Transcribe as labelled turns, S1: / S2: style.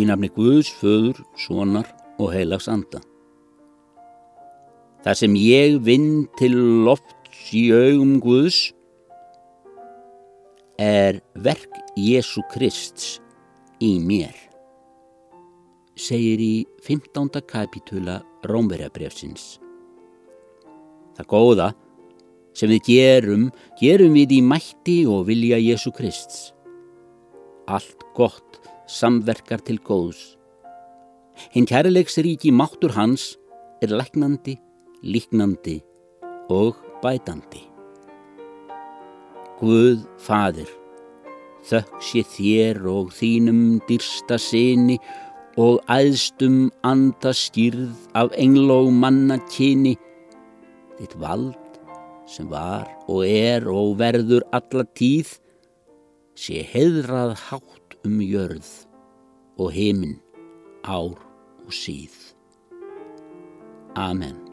S1: í nafni Guðs, föður, sonar og heilags anda. Það sem ég vinn til lofts í augum Guðs er verk Jésu Krists í mér, segir í 15. kapitula Rómverjabrefsins. Það góða sem við gerum, gerum við í mætti og vilja Jésu Krists. Allt gott samverkar til góðs. Hinn kærleiksríki máttur hans er leknandi, líknandi og bætandi. Guð fadir, þökk sé þér og þínum dyrsta sinni og aðstum anda skýrð af engl og manna kyni, þitt vald sem var og er og verður alla tíð, sé heðrað hátt um jörð og heiminn ár og síð. Amen.